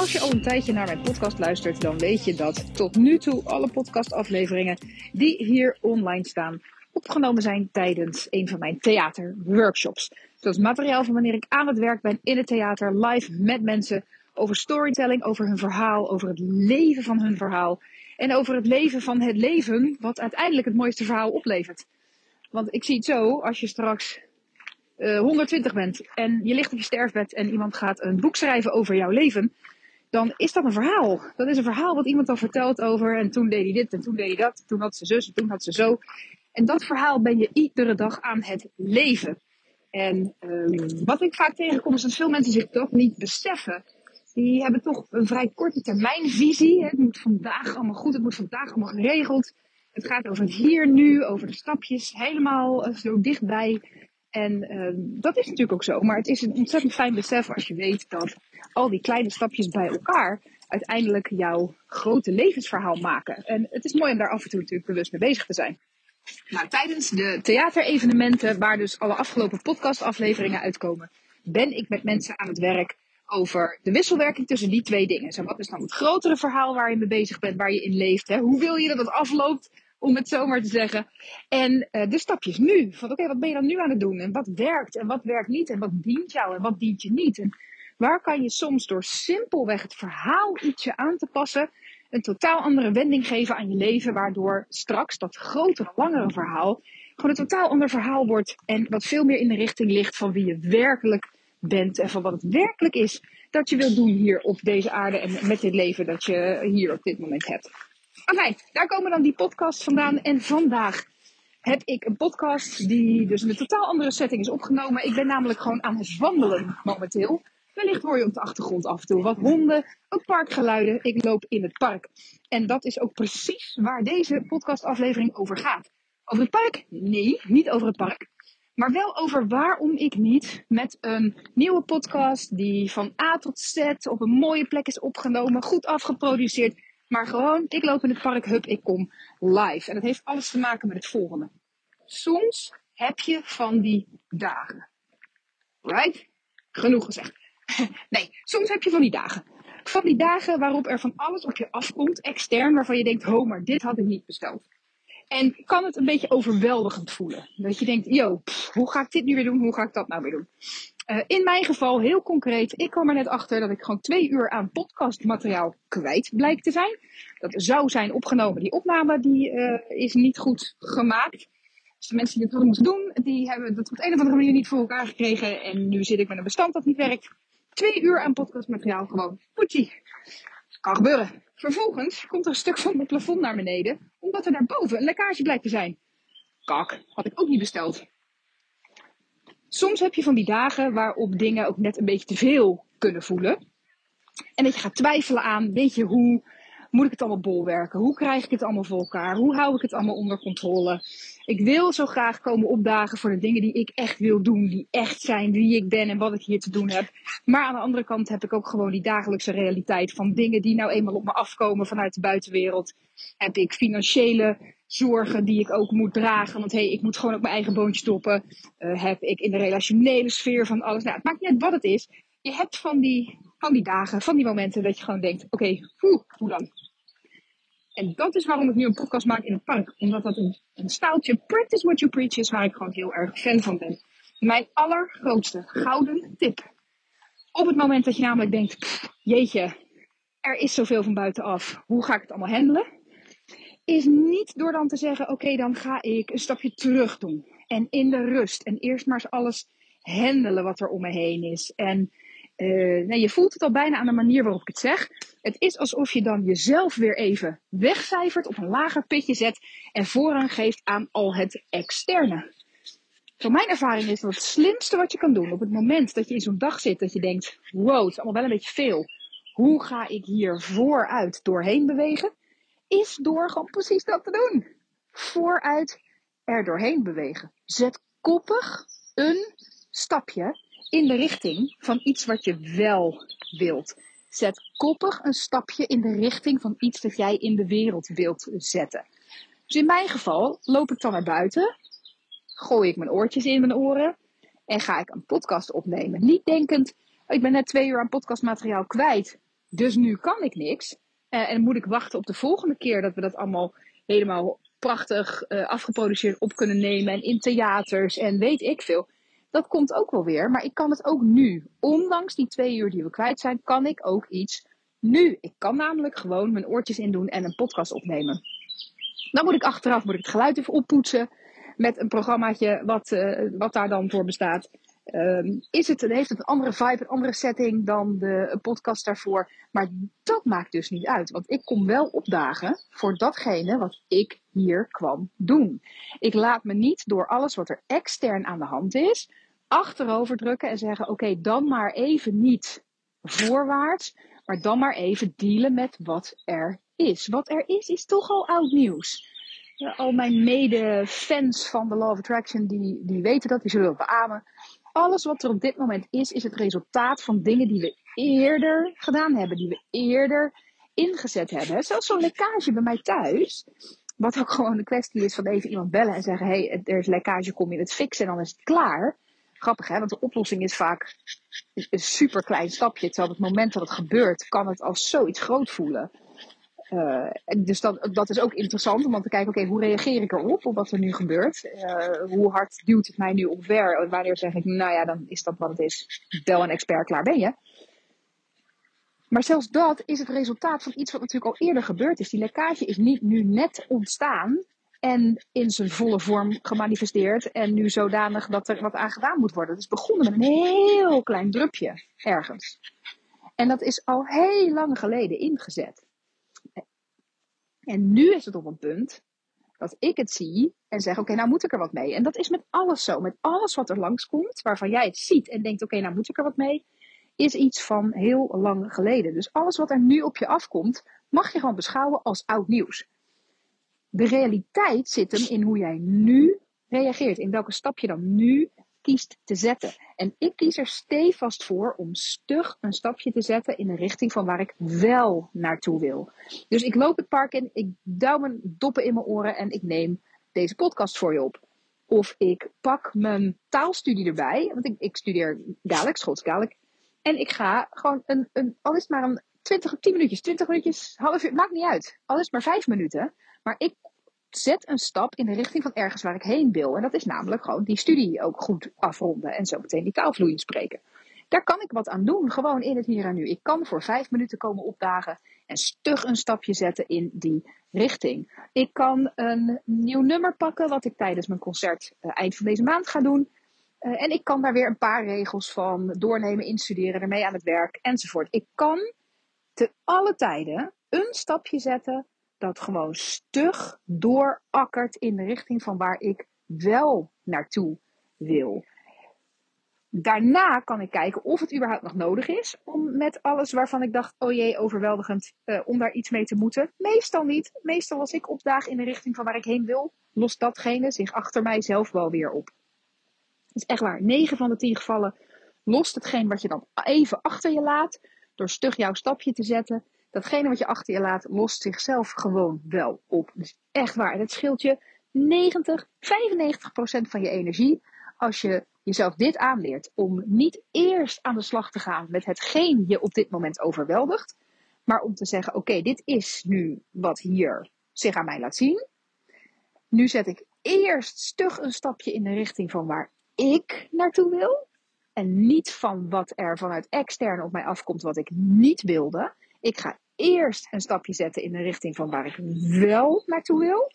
Als je al een tijdje naar mijn podcast luistert, dan weet je dat tot nu toe alle podcastafleveringen die hier online staan, opgenomen zijn tijdens een van mijn theaterworkshops. Dat is materiaal van wanneer ik aan het werk ben in het theater, live met mensen, over storytelling, over hun verhaal, over het leven van hun verhaal. En over het leven van het leven, wat uiteindelijk het mooiste verhaal oplevert. Want ik zie het zo, als je straks uh, 120 bent en je ligt op je sterfbed en iemand gaat een boek schrijven over jouw leven, dan is dat een verhaal. Dat is een verhaal wat iemand al vertelt over en toen deed hij dit en toen deed hij dat, toen had ze zus en toen had ze zo. En dat verhaal ben je iedere dag aan het leven. En um, wat ik vaak tegenkom is dat veel mensen zich toch niet beseffen. Die hebben toch een vrij korte termijnvisie. Het moet vandaag allemaal goed, het moet vandaag allemaal geregeld. Het gaat over het hier, nu, over de stapjes, helemaal uh, zo dichtbij. En uh, dat is natuurlijk ook zo. Maar het is een ontzettend fijn besef als je weet dat al die kleine stapjes bij elkaar uiteindelijk jouw grote levensverhaal maken. En het is mooi om daar af en toe natuurlijk bewust mee bezig te zijn. Nou, tijdens de theaterevenementen, waar dus alle afgelopen podcastafleveringen uitkomen, ben ik met mensen aan het werk over de wisselwerking tussen die twee dingen. Zo, wat is dan het grotere verhaal waar je mee bezig bent, waar je in leeft? Hè? Hoe wil je dat het afloopt, om het zo maar te zeggen? En uh, de stapjes nu. Van oké, wat ben je dan nu aan het doen? En wat werkt en wat werkt niet? En wat dient jou en wat dient je niet? Waar kan je soms door simpelweg het verhaal ietsje aan te passen, een totaal andere wending geven aan je leven, waardoor straks dat grotere, langere verhaal gewoon een totaal ander verhaal wordt en wat veel meer in de richting ligt van wie je werkelijk bent en van wat het werkelijk is dat je wilt doen hier op deze aarde en met dit leven dat je hier op dit moment hebt. Oké, daar komen dan die podcasts vandaan. En vandaag heb ik een podcast die dus in een totaal andere setting is opgenomen. Ik ben namelijk gewoon aan het wandelen momenteel. Wellicht hoor je op de achtergrond af en toe wat honden, wat parkgeluiden. Ik loop in het park. En dat is ook precies waar deze podcastaflevering over gaat. Over het park? Nee, niet over het park. Maar wel over waarom ik niet met een nieuwe podcast die van A tot Z op een mooie plek is opgenomen, goed afgeproduceerd. Maar gewoon, ik loop in het park, hup, ik kom live. En dat heeft alles te maken met het volgende. Soms heb je van die dagen. Right? Genoeg gezegd. nee, soms heb je van die dagen. Van die dagen waarop er van alles op je afkomt, extern, waarvan je denkt, ho, maar dit had ik niet besteld. En kan het een beetje overweldigend voelen. Dat je denkt, yo, hoe ga ik dit nu weer doen? Hoe ga ik dat nou weer doen? Uh, in mijn geval, heel concreet, ik kwam er net achter dat ik gewoon twee uur aan podcastmateriaal kwijt blijkt te zijn. Dat zou zijn opgenomen. Die opname die, uh, is niet goed gemaakt. Dus de mensen die het hadden moeten doen, die hebben dat op een of andere manier niet voor elkaar gekregen. En nu zit ik met een bestand dat niet werkt. Twee uur aan podcastmateriaal gewoon. Poetsie. Kan gebeuren. Vervolgens komt er een stuk van het plafond naar beneden, omdat er daarboven een lekkage blijkt te zijn. Kak, had ik ook niet besteld. Soms heb je van die dagen waarop dingen ook net een beetje te veel kunnen voelen. En dat je gaat twijfelen aan, weet je, hoe moet ik het allemaal bolwerken? Hoe krijg ik het allemaal voor elkaar? Hoe hou ik het allemaal onder controle? Ik wil zo graag komen opdagen voor de dingen die ik echt wil doen, die echt zijn wie ik ben en wat ik hier te doen heb. Maar aan de andere kant heb ik ook gewoon die dagelijkse realiteit van dingen die nou eenmaal op me afkomen vanuit de buitenwereld. Heb ik financiële zorgen die ik ook moet dragen, want hé, hey, ik moet gewoon op mijn eigen boontje stoppen. Uh, heb ik in de relationele sfeer van alles. Nou, het maakt niet uit wat het is. Je hebt van die, van die dagen, van die momenten dat je gewoon denkt, oké, hoe dan? En dat is waarom ik nu een podcast maak in het park. Omdat dat een, een staaltje practice what you preach is waar ik gewoon heel erg fan van ben. Mijn allergrootste gouden tip. Op het moment dat je namelijk denkt, jeetje, er is zoveel van buitenaf. Hoe ga ik het allemaal handelen? Is niet door dan te zeggen, oké, dan ga ik een stapje terug doen. En in de rust. En eerst maar eens alles handelen wat er om me heen is. En uh, nee, je voelt het al bijna aan de manier waarop ik het zeg. Het is alsof je dan jezelf weer even wegcijfert, op een lager pitje zet en voorrang geeft aan al het externe. Van mijn ervaring is dat het slimste wat je kan doen op het moment dat je in zo'n dag zit, dat je denkt: wow, het is allemaal wel een beetje veel. Hoe ga ik hier vooruit doorheen bewegen? Is door gewoon precies dat te doen. Vooruit er doorheen bewegen. Zet koppig een stapje in de richting van iets wat je wel wilt. Zet koppig een stapje in de richting van iets dat jij in de wereld wilt zetten. Dus in mijn geval loop ik dan naar buiten, gooi ik mijn oortjes in mijn oren en ga ik een podcast opnemen. Niet denkend, ik ben net twee uur aan podcastmateriaal kwijt. Dus nu kan ik niks. Uh, en moet ik wachten op de volgende keer dat we dat allemaal helemaal prachtig uh, afgeproduceerd op kunnen nemen. En in theaters en weet ik veel. Dat komt ook wel weer. Maar ik kan het ook nu. Ondanks die twee uur die we kwijt zijn, kan ik ook iets nu. Ik kan namelijk gewoon mijn oortjes in doen en een podcast opnemen. Dan moet ik achteraf moet ik het geluid even oppoetsen met een programmaatje wat, uh, wat daar dan voor bestaat. Um, is het, heeft het een andere vibe, een andere setting dan de podcast daarvoor. Maar dat maakt dus niet uit. Want ik kom wel opdagen voor datgene wat ik hier kwam doen. Ik laat me niet door alles wat er extern aan de hand is, achterover drukken en zeggen: oké, dan maar even niet voorwaarts. Maar dan maar even dealen met wat er is. Wat er is, is toch al oud nieuws. al mijn mede-fans van de Law of Attraction, die, die weten dat, die zullen dat beamen alles wat er op dit moment is, is het resultaat van dingen die we eerder gedaan hebben, die we eerder ingezet hebben. Zelfs zo'n lekkage bij mij thuis, wat ook gewoon een kwestie is van even iemand bellen en zeggen: hé, hey, er is lekkage, kom je het fixen en dan is het klaar. Grappig hè, want de oplossing is vaak een super klein stapje. Terwijl op het moment dat het gebeurt, kan het als zoiets groot voelen. Uh, dus dat, dat is ook interessant om te kijken, oké, hoe reageer ik erop, op wat er nu gebeurt? Uh, hoe hard duwt het mij nu omver? Wanneer zeg ik, nou ja, dan is dat wat het is. Bel een expert, klaar ben je. Maar zelfs dat is het resultaat van iets wat natuurlijk al eerder gebeurd is. Die lekkage is niet nu net ontstaan en in zijn volle vorm gemanifesteerd en nu zodanig dat er wat aan gedaan moet worden. Het is begonnen met een heel klein drupje ergens. En dat is al heel lang geleden ingezet. En nu is het op een punt dat ik het zie en zeg: Oké, nou moet ik er wat mee. En dat is met alles zo. Met alles wat er langskomt, waarvan jij het ziet en denkt: Oké, nou moet ik er wat mee, is iets van heel lang geleden. Dus alles wat er nu op je afkomt, mag je gewoon beschouwen als oud nieuws. De realiteit zit hem in hoe jij nu reageert, in welke stap je dan nu kiest te zetten. En ik kies er stevast voor om stug een stapje te zetten in de richting van waar ik wel naartoe wil. Dus ik loop het park in, ik duw mijn doppen in mijn oren en ik neem deze podcast voor je op. Of ik pak mijn taalstudie erbij, want ik, ik studeer Gaelic, Schoots Gaelic. En ik ga gewoon een, een, al is maar een 20, 10 minuutjes, 20 minuutjes, half uur, maakt niet uit. Al is het maar 5 minuten. Maar ik zet een stap in de richting van ergens waar ik heen wil. En dat is namelijk gewoon die studie ook goed afronden en zo meteen die taalvloeiend spreken. Daar kan ik wat aan doen, gewoon in het hier en nu. Ik kan voor vijf minuten komen opdagen en stug een stapje zetten in die richting. Ik kan een nieuw nummer pakken, wat ik tijdens mijn concert uh, eind van deze maand ga doen. Uh, en ik kan daar weer een paar regels van doornemen, instuderen, ermee aan het werk enzovoort. Ik kan te alle tijden een stapje zetten dat gewoon stug doorakkert in de richting van waar ik wel naartoe wil. Daarna kan ik kijken of het überhaupt nog nodig is om met alles waarvan ik dacht, oh jee, overweldigend, uh, om daar iets mee te moeten. Meestal niet. Meestal als ik opdaag in de richting van waar ik heen wil, lost datgene zich achter mij zelf wel weer op. Het is echt waar. 9 van de 10 gevallen lost hetgeen wat je dan even achter je laat, door stug jouw stapje te zetten, datgene wat je achter je laat, lost zichzelf gewoon wel op. Dus echt waar. Het scheelt je 90, 95 procent van je energie als je jezelf dit aanleert. Om niet eerst aan de slag te gaan met hetgeen je op dit moment overweldigt. Maar om te zeggen, oké, dit is nu wat hier zich aan mij laat zien. Nu zet ik eerst stug een stapje in de richting van waar ik naartoe wil. En niet van wat er vanuit extern op mij afkomt wat ik niet wilde. Ik ga eerst een stapje zetten in de richting van waar ik wel naartoe wil.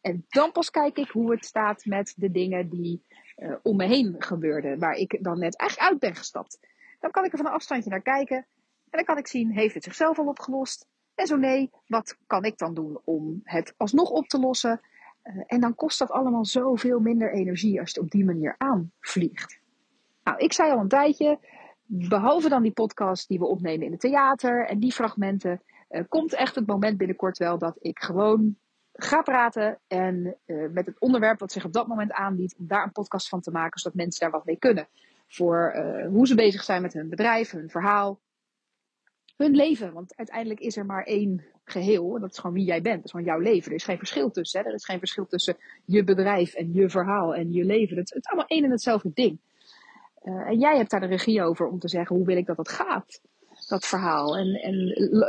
En dan pas kijk ik hoe het staat met de dingen die uh, om me heen gebeurden, waar ik dan net eigenlijk uit ben gestapt. Dan kan ik er van een afstandje naar kijken en dan kan ik zien, heeft het zichzelf al opgelost? En zo nee, wat kan ik dan doen om het alsnog op te lossen? Uh, en dan kost dat allemaal zoveel minder energie als je het op die manier aanvliegt. Nou, ik zei al een tijdje, behalve dan die podcast die we opnemen in het theater en die fragmenten, uh, komt echt het moment binnenkort wel dat ik gewoon ga praten en uh, met het onderwerp wat zich op dat moment aanbiedt, om daar een podcast van te maken, zodat mensen daar wat mee kunnen. Voor uh, hoe ze bezig zijn met hun bedrijf, hun verhaal, hun leven. Want uiteindelijk is er maar één geheel. En dat is gewoon wie jij bent. Dat is gewoon jouw leven. Er is geen verschil tussen. Hè? Er is geen verschil tussen je bedrijf en je verhaal en je leven. Het, het is allemaal één en hetzelfde ding. Uh, en jij hebt daar de regie over om te zeggen hoe wil ik dat het gaat. dat verhaal. En, en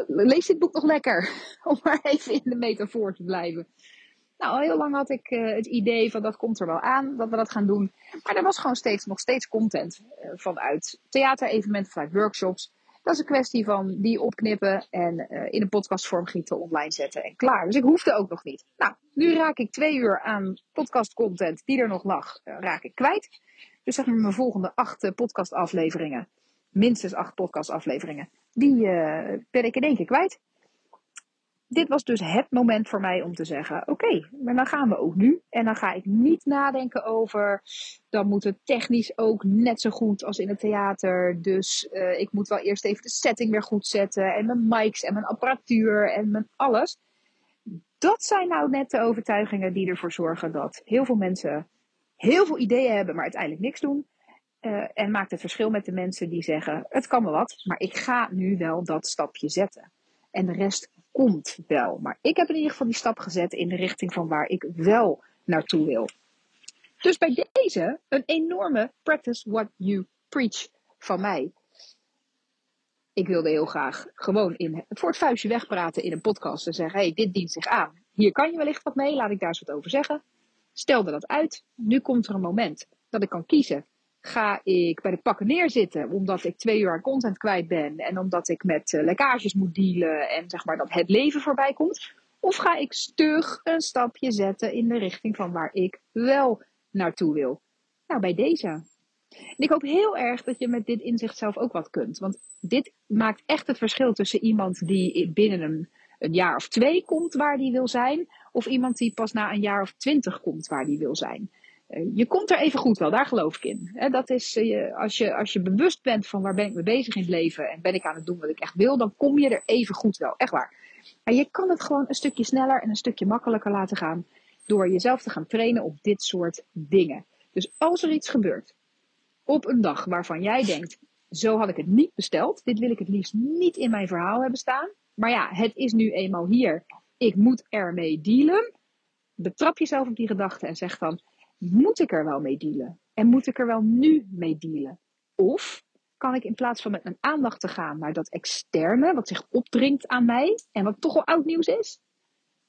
lees dit boek nog lekker, om maar even in de metafoor te blijven. Nou, al heel lang had ik uh, het idee van dat komt er wel aan, dat we dat gaan doen. Maar er was gewoon steeds, nog steeds content uh, vanuit theaterevenementen, vanuit workshops. Dat is een kwestie van die opknippen en in een podcastvorm gieten, online zetten en klaar. Dus ik hoefde ook nog niet. Nou, nu raak ik twee uur aan podcastcontent die er nog lag, raak ik kwijt. Dus zeg maar mijn volgende acht podcastafleveringen, minstens acht podcastafleveringen, die ben ik in één keer kwijt dit was dus het moment voor mij om te zeggen: Oké, maar dan gaan we ook nu. En dan ga ik niet nadenken over. Dan moet het technisch ook net zo goed als in het theater. Dus uh, ik moet wel eerst even de setting weer goed zetten. En mijn mics en mijn apparatuur en mijn alles. Dat zijn nou net de overtuigingen die ervoor zorgen dat heel veel mensen heel veel ideeën hebben, maar uiteindelijk niks doen. Uh, en maakt het verschil met de mensen die zeggen: Het kan me wat, maar ik ga nu wel dat stapje zetten. En de rest komt wel. Maar ik heb in ieder geval die stap gezet in de richting van waar ik wel naartoe wil. Dus bij deze een enorme practice what you preach van mij. Ik wilde heel graag gewoon in, voor het vuistje wegpraten in een podcast en zeggen: hey, dit dient zich aan. Hier kan je wellicht wat mee, laat ik daar eens wat over zeggen. Stelde dat uit. Nu komt er een moment dat ik kan kiezen ga ik bij de pakken neerzitten omdat ik twee uur aan content kwijt ben en omdat ik met uh, lekkages moet dealen en zeg maar dat het leven voorbij komt? Of ga ik stug een stapje zetten in de richting van waar ik wel naartoe wil? Nou, bij deze. En ik hoop heel erg dat je met dit inzicht zelf ook wat kunt. Want dit maakt echt het verschil tussen iemand die binnen een, een jaar of twee komt waar die wil zijn, of iemand die pas na een jaar of twintig komt waar die wil zijn. Eh, je komt er even goed wel, daar geloof ik in. Dat is, eh, als, je, als je bewust bent van waar ben ik mee bezig in het leven en ben ik aan het doen wat ik echt wil, dan kom je er even goed wel, echt waar. Maar je kan het gewoon een stukje sneller en een stukje makkelijker laten gaan door jezelf te gaan trainen op dit soort dingen. Dus als er iets gebeurt op een dag waarvan jij denkt, zo had ik het niet besteld, dit wil ik het liefst niet in mijn verhaal hebben staan, maar ja, het is nu eenmaal hier, ik moet ermee dealen. Betrap jezelf op die gedachte en zeg dan, moet ik er wel mee dealen? En moet ik er wel nu mee dealen? Of kan ik in plaats van met mijn aandacht te gaan naar dat externe, wat zich opdringt aan mij en wat toch al oud nieuws is?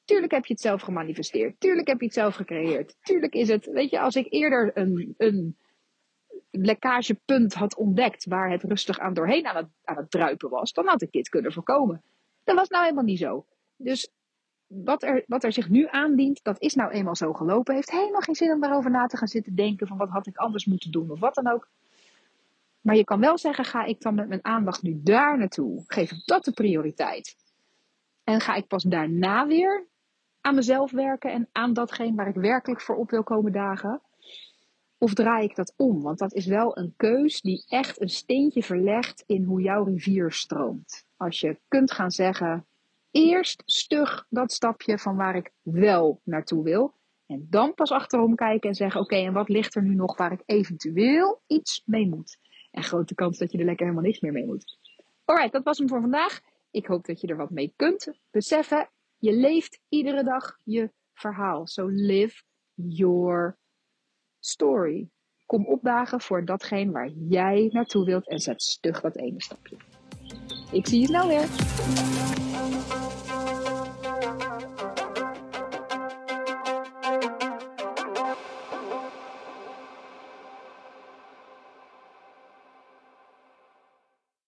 Tuurlijk heb je het zelf gemanifesteerd. Tuurlijk heb je het zelf gecreëerd. Tuurlijk is het, weet je, als ik eerder een, een lekkagepunt had ontdekt waar het rustig aan doorheen aan aan het druipen was, dan had ik dit kunnen voorkomen. Dat was nou helemaal niet zo. Dus wat er, wat er zich nu aandient, dat is nou eenmaal zo gelopen. Heeft helemaal geen zin om daarover na te gaan zitten denken van wat had ik anders moeten doen of wat dan ook. Maar je kan wel zeggen, ga ik dan met mijn aandacht nu daar naartoe? Geef ik dat de prioriteit? En ga ik pas daarna weer aan mezelf werken en aan datgene waar ik werkelijk voor op wil komen dagen? Of draai ik dat om? Want dat is wel een keus die echt een steentje verlegt in hoe jouw rivier stroomt. Als je kunt gaan zeggen, eerst stug dat stapje van waar ik wel naartoe wil. En dan pas achterom kijken en zeggen: Oké, en wat ligt er nu nog waar ik eventueel iets mee moet? En grote kans dat je er lekker helemaal niks meer mee moet. Alright, dat was hem voor vandaag. Ik hoop dat je er wat mee kunt beseffen. Je leeft iedere dag je verhaal. So live your story. Kom opdagen voor datgene waar jij naartoe wilt en zet stug dat ene stapje. Ik zie je snel weer.